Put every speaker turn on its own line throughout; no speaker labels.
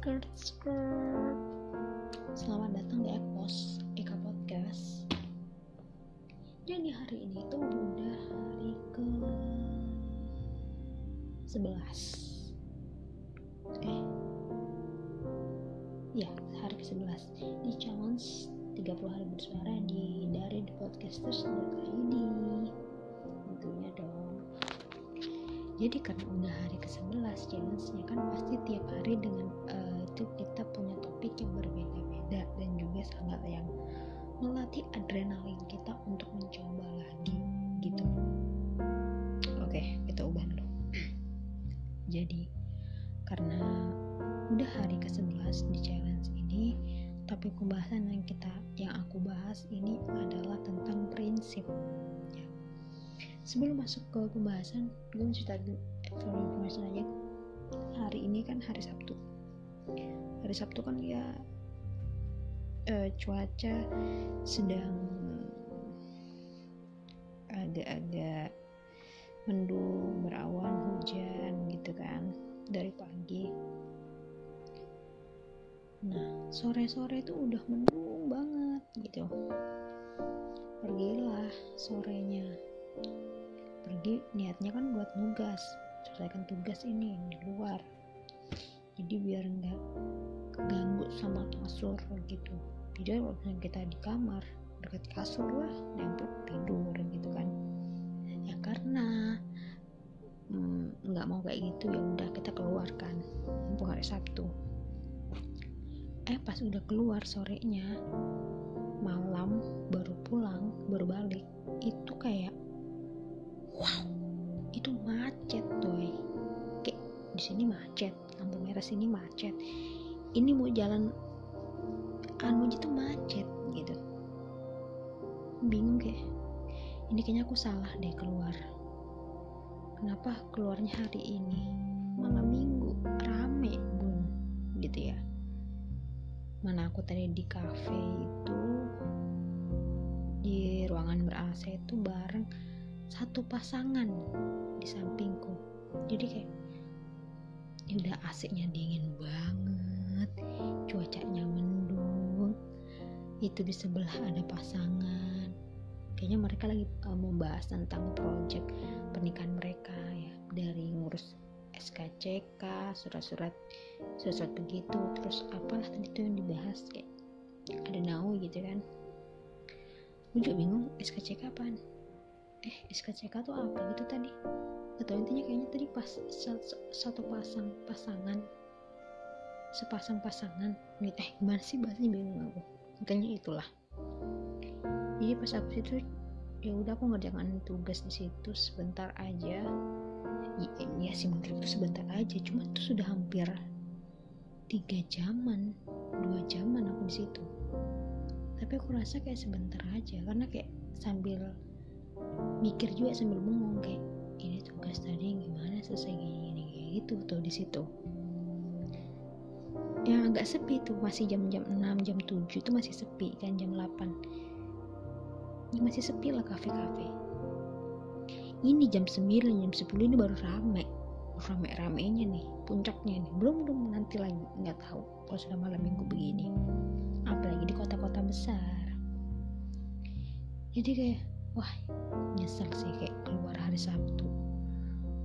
skirt skirt Selamat datang di Epos Eka Podcast. Jadi hari ini tuh udah hari ke 11 Eh Ya hari ke 11 Di challenge 30 hari bersuara di dari di podcasters.id jadi karena udah hari ke-11 challenge-nya kan pasti tiap hari dengan uh, itu kita punya topik yang berbeda-beda dan juga sangat yang melatih adrenalin sebelum masuk ke pembahasan gue mau cerita for information aja. Hari ini kan hari Sabtu. Hari Sabtu kan ya uh, cuaca sedang agak-agak mendung berawan hujan gitu kan dari pagi. Nah sore-sore itu udah mendung banget gitu. Pergilah sorenya pergi niatnya kan buat nugas selesaikan tugas ini di luar. Jadi biar nggak keganggu sama kasur gitu. Jadi waktu kita di kamar dekat kasur lah nempel tidur gitu kan. Ya karena nggak mm, mau kayak gitu ya udah kita keluarkan mumpung hari Sabtu. Eh pas udah keluar sorenya malam baru pulang baru balik itu kayak wow itu macet doy kayak di sini macet lampu merah sini macet. Ini mau jalan anu tuh macet gitu. Bingung kayak ini kayaknya aku salah deh keluar. Kenapa keluarnya hari ini? Malam minggu rame bun gitu ya. Mana aku tadi di cafe itu di ruangan ber AC itu bareng satu pasangan di sampingku. Jadi kayak ya udah AC-nya dingin banget cuacanya mendung. Itu di sebelah ada pasangan. Kayaknya mereka lagi uh, membahas tentang project pernikahan mereka ya. Dari ngurus SKCK surat-surat surat-surat begitu. Terus apalah tadi itu yang dibahas kayak ada nau gitu kan. Gue juga bingung SKCK apaan eh SKCK tuh apa gitu tadi? Atau intinya kayaknya tadi pas satu pasang pasangan. Sepasang pasangan. Eh gimana sih bahasnya bingung aku? Kayaknya itulah. Jadi pas aku situ ya udah aku ngerjakan tugas di situ sebentar aja. Ya, ya sih menurut itu sebentar aja. Cuma itu sudah hampir tiga jaman dua jaman aku di situ. Tapi aku rasa kayak sebentar aja karena kayak sambil mikir juga sambil bengong kayak ini tugas tadi gimana selesai gini gini kayak gitu tuh di situ. Yang agak sepi tuh masih jam-jam 6 jam 7 itu masih sepi kan jam 8 ini masih sepi lah kafe-kafe. Ini jam 9 jam 10 ini baru rame. Rame-ramenya nih puncaknya nih. Belum belum nanti lagi nggak tahu kalau sudah malam minggu begini. Apalagi di kota-kota besar. Jadi kayak wah nyesel sih kayak keluar hari Sabtu.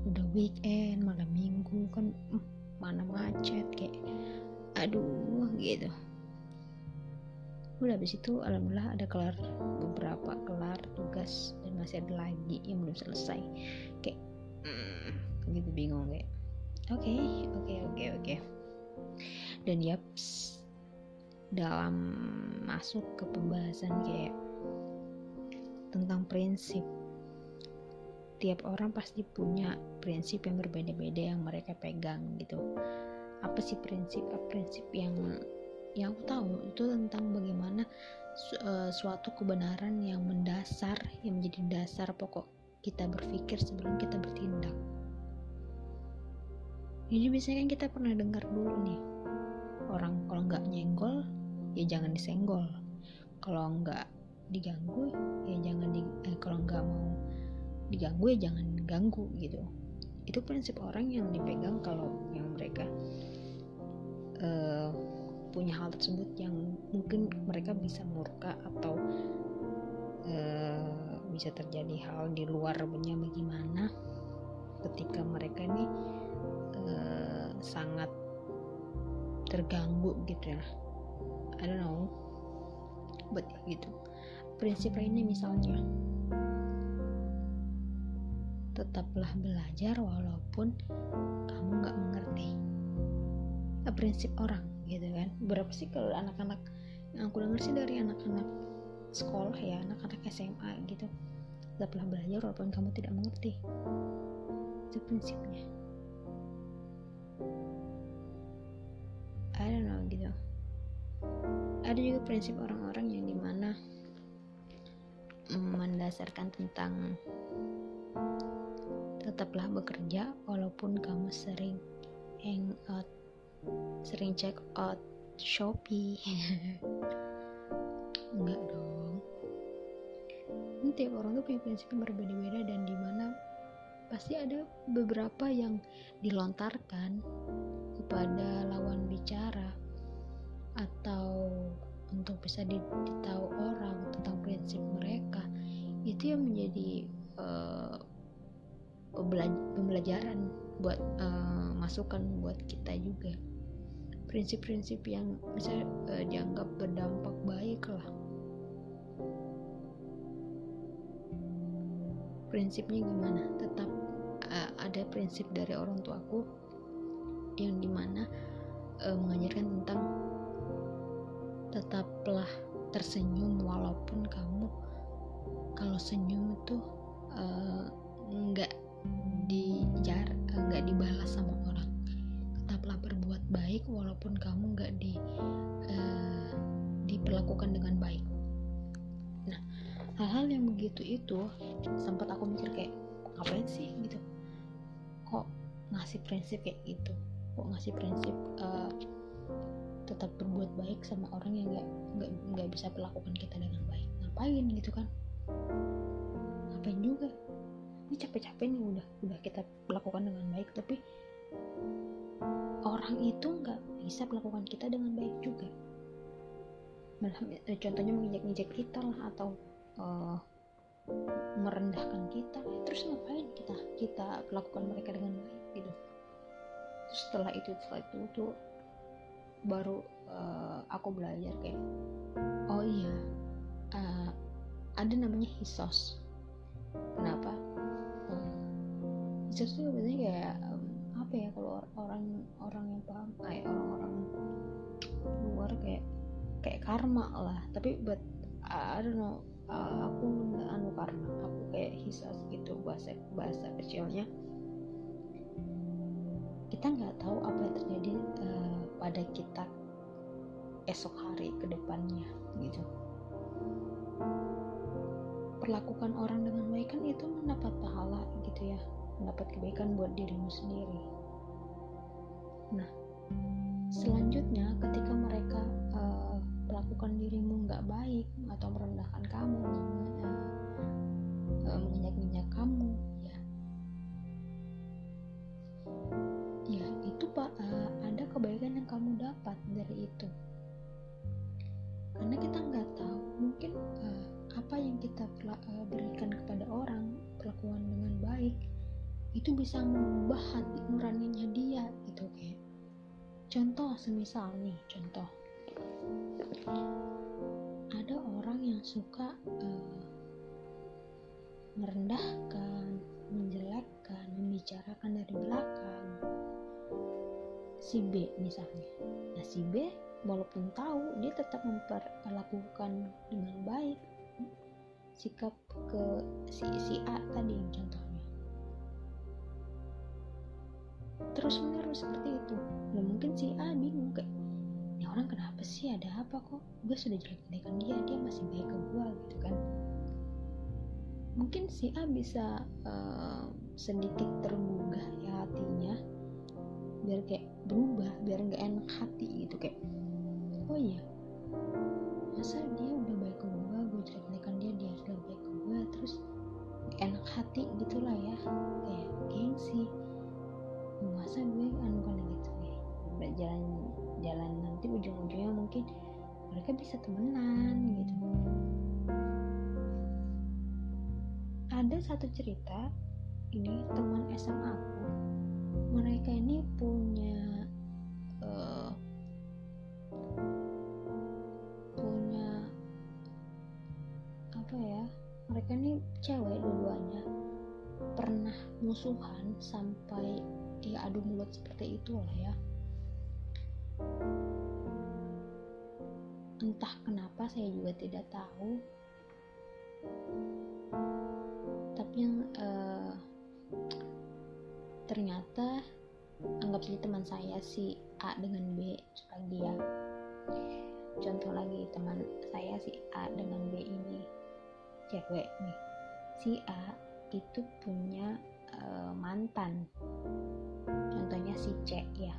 Udah weekend malam minggu kan uh, mana macet kayak aduh gitu. Udah habis itu alhamdulillah ada kelar beberapa kelar tugas dan masih ada lagi yang belum selesai. Kayak mm, gitu bingung kayak oke oke oke oke. Okay. dan yaps dalam masuk ke pembahasan kayak tentang prinsip. Tiap orang pasti punya prinsip yang berbeda-beda yang mereka pegang gitu. Apa sih prinsip? Apa prinsip yang yang aku tahu itu tentang bagaimana su uh, suatu kebenaran yang mendasar yang menjadi dasar pokok kita berpikir sebelum kita bertindak. Jadi biasanya kan kita pernah dengar dulu nih orang kalau nggak nyenggol ya jangan disenggol. Kalau nggak diganggu ya jangan di eh, kalau nggak mau diganggu ya jangan ganggu gitu. Itu prinsip orang yang dipegang kalau yang mereka uh, punya hal tersebut yang mungkin mereka bisa murka atau uh, bisa terjadi hal di luar bagaimana ketika mereka ini uh, sangat terganggu gitu ya. I don't know but gitu prinsip lainnya misalnya. Tetaplah belajar walaupun kamu nggak mengerti prinsip orang gitu kan. Berapa sih kalau anak-anak yang aku dengar sih dari anak-anak sekolah ya anak-anak SMA gitu tetaplah belajar walaupun kamu tidak mengerti. Itu prinsipnya. I don't know gitu. Ada juga prinsip orang-orang yang di mana mendasarkan tentang tetaplah bekerja walaupun kamu sering hang out sering check out Shopee. Enggak dong. Nanti orang tuh punya prinsip yang berbeda-beda dan di mana pasti ada beberapa yang dilontarkan kepada lawan bicara atau untuk bisa ditahu orang tentang prinsip mereka itu yang menjadi uh, pembelajaran buat uh, masukan buat kita juga. Prinsip-prinsip yang bisa uh, dianggap berdampak baik lah. Prinsipnya gimana? Tetap uh, ada prinsip dari orang tuaku yang di mana uh, mengajarkan tentang tetaplah tersenyum walaupun kamu kalau senyum itu nggak uh, dijar nggak dibalas sama orang. Tetaplah berbuat baik walaupun kamu nggak di uh, diperlakukan dengan baik. Nah hal-hal yang begitu itu sempat aku mikir kayak ngapain sih? Gitu. Kok ngasih prinsip kayak gitu? Kok ngasih prinsip uh, tetap berbuat baik sama orang yang nggak nggak nggak bisa perlakukan kita dengan baik. Ngapain gitu kan? Ngapain juga? Ini capek-capek nih udah udah kita lakukan dengan baik tapi orang itu nggak bisa melakukan kita dengan baik juga. Eh, contohnya menginjak-injak kita lah atau uh, merendahkan kita. Terus ngapain kita kita lakukan mereka dengan baik gitu? Terus setelah itu setelah itu tuh baru uh, aku belajar kayak oh iya uh, ada namanya hisos. Kenapa? Jokes tuh biasanya kayak um, apa ya kalau orang orang yang paham kayak orang-orang luar kayak kayak karma lah. Tapi buat I don't know uh, aku anu karma aku kayak hisas gitu bahasa bahasa kecilnya. Kita nggak tahu apa yang terjadi uh, pada kita esok hari ke depannya gitu. Perlakukan orang dengan baik kan itu mendapat pahala gitu ya. Mendapat kebaikan buat dirimu sendiri. Nah, selanjutnya ketika mereka uh, melakukan dirimu nggak baik atau merendahkan kamu, menginjak-injak kamu, ya, ya itu pak uh, kebaikan yang kamu dapat dari itu. Karena kita nggak tahu, mungkin uh, apa yang kita berikan kepada orang perlakuan dengan baik itu bisa mengubah hati nuraninya dia gitu kayak. Contoh semisal nih contoh. Ada orang yang suka uh, merendahkan menjelekkan membicarakan dari belakang si B misalnya. Nah si B walaupun tahu dia tetap memperlakukan dengan baik sikap ke si, si A tadi yang contoh terus menerus seperti itu. Nah mungkin si A bingung kayak ini orang kenapa sih? Ada apa kok? Gue sudah jelek-jelekan dia dia masih baik ke gue gitu kan. Mungkin si A bisa uh, sedikit tergugah ya hatinya biar kayak berubah biar nggak enak hati gitu kayak oh iya masa dia udah baik ke gue gue jelek-jelekan dia dia sudah baik ke gue terus enak hati gitulah ya kayak gengsi. Masa gue anu kan gitu nih jalan jalan mungkin mereka bisa temenan gitu. Ada satu cerita ini teman SMA aku mereka ini punya uh, punya apa ya mereka ini cewek dua-duanya. Pernah musuhan sampai ya adu mulut seperti itu lah ya. Entah kenapa saya juga tidak tahu saja teman saya si A dengan B lagi ya contoh lagi teman saya si A dengan B ini cewek nih. Si A itu punya uh, mantan. Contohnya si C ya.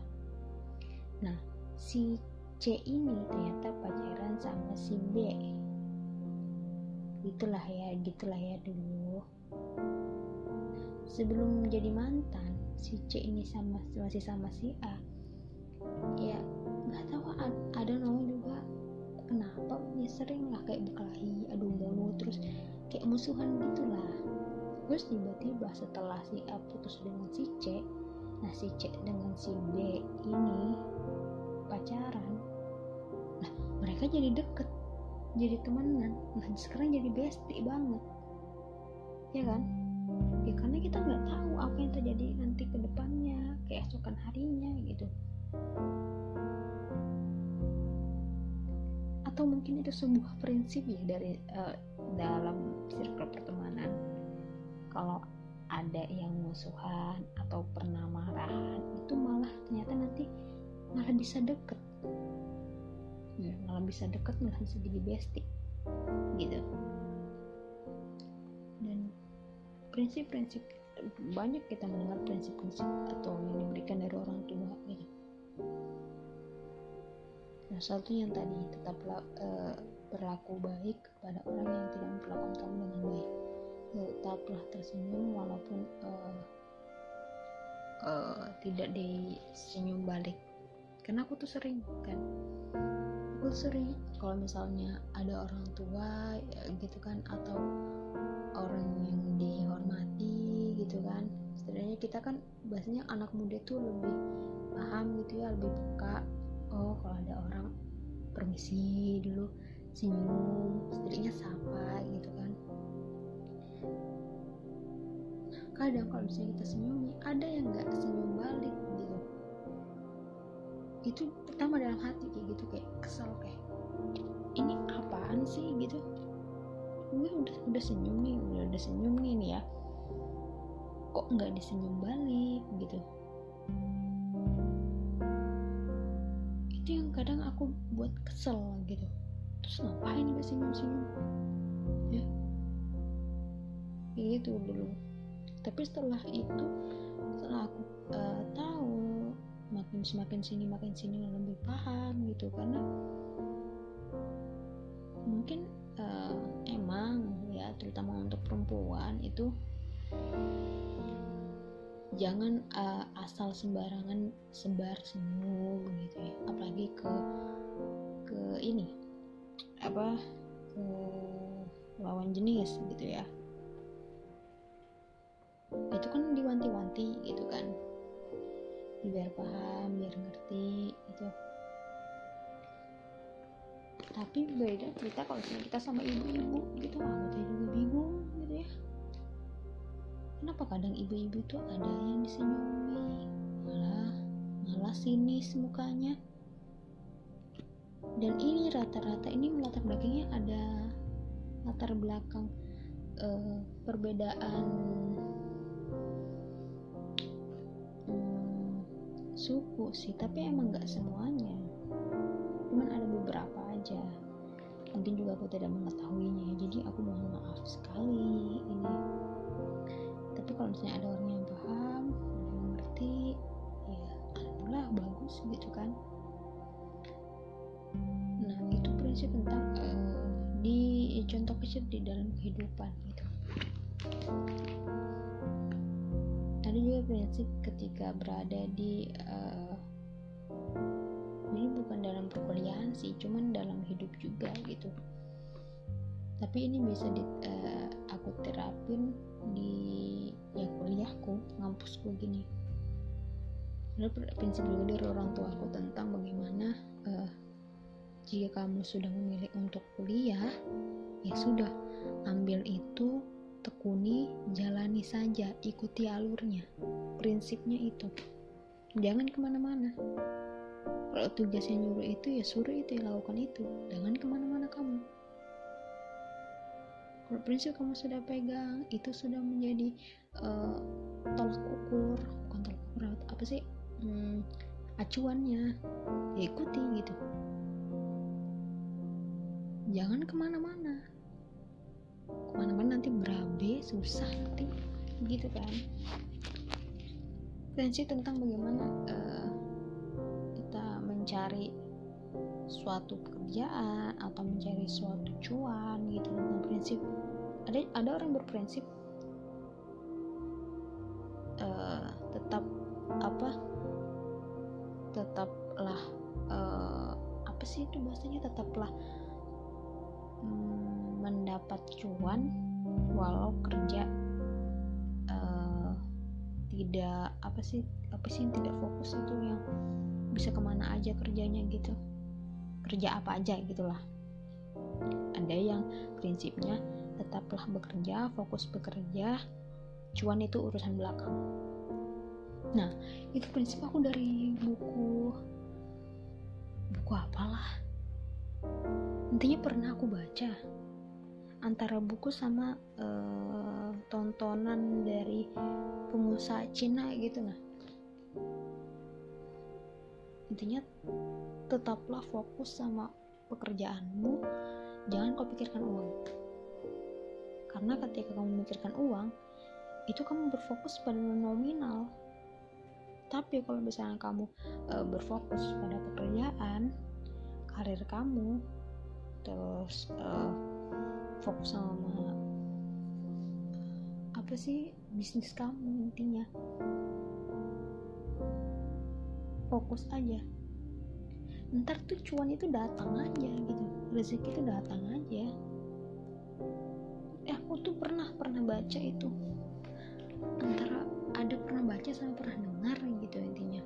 Nah si C ini ternyata pacaran sama si B. Gitulah ya gitulah ya dulu. Sebelum menjadi mantan si C ini sama masih sama si A. Ya nggak tahu ada nama juga. Kenapa? Ya sering lah kayak berkelahi adu mulut terus kayak musuhan gitulah. Terus tiba-tiba setelah si A putus dengan si C nah si C dengan si B ini pacaran. Nah mereka jadi deket jadi temenan. Nah sekarang jadi bestie banget. Ya kan ya karena kita nggak tahu apa yang terjadi nanti ke depannya keesokan harinya gitu. Atau mungkin itu sebuah prinsip ya dari uh, dalam circle pertemanan. Kalau ada yang musuhan atau pernah marahan itu malah ternyata nanti malah bisa deket. Ya, malah bisa deket malah bisa jadi bestie gitu. Dan prinsip-prinsip banyak kita mendengar prinsip-prinsip atau yang diberikan dari orang tua gitu nah satu yang tadi tetap uh, berlaku baik kepada orang yang tidak memperlakukan kamu dengan baik. Tetaplah tersenyum walaupun uh, uh, tidak disenyum balik. Karena aku tuh sering kan? Aku sering kalau misalnya ada orang tua ya, gitu kan atau orang yang dihormati gitu kan. Sebenarnya kita kan biasanya anak muda tuh lebih paham gitu ya lebih peka. Oh kalau ada orang permisi dulu senyum setidaknya sapa gitu kan. Kadang kalau misalnya kita senyumi ada yang nggak senyum balik gitu. Itu pertama dalam hati kayak gitu kayak kesel kayak ini apaan sih? gitu. Gue udah udah senyum nih udah udah senyum nih ya kok nggak disenyum balik gitu. Itu yang kadang aku buat kesel gitu. Terus ngapain gak senyum senyum ya gitu dulu. Tapi setelah itu setelah aku uh, tahu makin semakin sini makin sini lebih paham gitu. Karena mungkin uh, emang ya terutama untuk perempuan itu jangan uh, asal sembarangan sebar senyum gitu ya. Apalagi ke ke ini apa ke lawan jenis gitu ya. Itu kan diwanti-wanti gitu kan. Biar paham biar ngerti gitu. Tapi beda cerita kalau misalnya kita sama ibu-ibu gitu. Aku tuh juga bingung kenapa kadang ibu-ibu tuh ada yang disenyumi malah malah sinis mukanya. Dan ini rata-rata ini latar belakangnya ada latar belakang uh, perbedaan suku sih tapi emang nggak semuanya. Cuman ada beberapa aja. Mungkin juga aku tidak mengetahuinya jadi aku mohon maaf sekali ini tapi kalau misalnya ada orang yang paham ada yang mengerti ya alhamdulillah bagus gitu kan. Nah itu prinsip tentang uh, di contoh kecil di dalam kehidupan gitu. Ada juga prinsip ketika berada di uh, ini bukan dalam perkuliahan sih cuman dalam hidup juga gitu. Tapi ini bisa di, uh, aku terapin di ya kuliahku ngampusku gini. Ada prinsip juga dari orang tua aku tentang bagaimana uh, jika kamu sudah memilih untuk kuliah ya sudah ambil itu tekuni jalani saja ikuti alurnya. Prinsipnya itu. Jangan ke mana-mana. Kalau tugasnya nyuruh itu ya suruh itu ya lakukan itu. Jangan ke mana-mana kamu kalau prinsip kamu sudah pegang itu sudah menjadi uh, tolak ukur bukan tolak ukur apa sih hmm, acuannya. Ya ikuti gitu. Jangan ke mana-mana. Ke mana-mana nanti berabe susah nanti gitu kan. Prinsip tentang bagaimana uh, kita mencari suatu pekerjaan atau mencari suatu cuan gitu tentang prinsip ada ada orang berprinsip uh, tetap apa tetaplah uh, apa sih itu bahasanya tetaplah um, mendapat cuan walau kerja uh, tidak apa sih apa sih yang tidak fokus itu yang bisa ke mana aja kerjanya gitu kerja apa aja gitulah. Ada yang prinsipnya tetaplah bekerja fokus bekerja cuan itu urusan belakang. Nah itu prinsip aku dari buku. Buku apalah? Intinya pernah aku baca antara buku sama uh, tontonan dari pengusaha Cina gitu nah intinya tetaplah fokus sama pekerjaanmu. Jangan kau pikirkan uang. Karena ketika kamu memikirkan uang itu kamu berfokus pada nominal. Tapi kalau misalnya kamu e, berfokus pada pekerjaan karir kamu terus e, fokus sama apa sih bisnis kamu intinya fokus aja. Ntar tuh cuan itu datang aja gitu. Rezeki itu datang aja. Eh aku tuh pernah pernah baca itu. Antara ada pernah baca sama pernah dengar gitu intinya.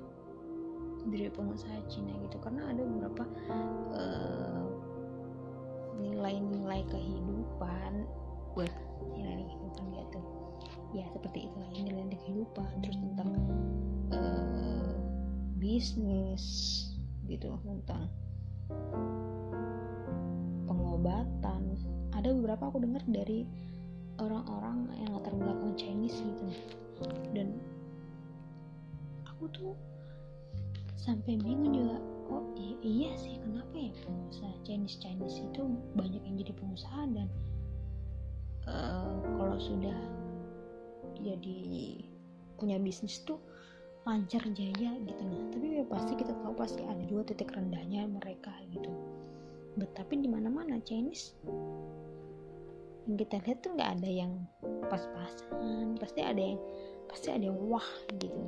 Dari pengusaha Cina gitu. Karena ada beberapa uh, nilai-nilai kehidupan. Buat nilai kehidupan gitu ya seperti itu lah nilai kehidupan. Terus tentang uh, bisnis gitu tentang pengobatan. Ada beberapa aku dengar dari orang-orang yang latar belakang Chinese gitu. Dan aku tuh sampai bingung juga oh iya, iya sih kenapa ya? Pengusaha Chinese Chinese itu banyak yang jadi pengusaha dan uh, kalau sudah jadi punya bisnis tuh lancar jaya gitu nah. Tapi ya pasti kita tahu pasti ada juga titik rendahnya mereka gitu. Tapi di mana mana Chinese yang kita lihat tuh nggak ada yang pas-pasan pasti ada yang pasti ada yang wah gitu.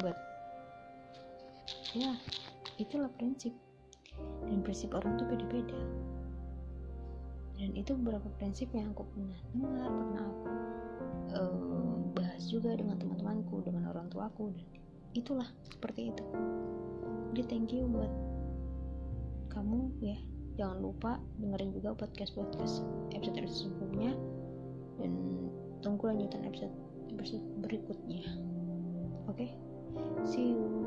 But ya itulah prinsip. Dan prinsip orang tuh beda-beda. Dan itu beberapa prinsip yang aku pernah dengar pernah aku uh, bahas juga dengan teman-temanku dengan orang tuaku. Dan itulah seperti itu. Jadi thank you buat kamu ya. Jangan lupa dengerin juga podcast podcast episode episode sebelumnya. Dan tunggu lanjutan episode episode berikutnya. Oke? Okay? see you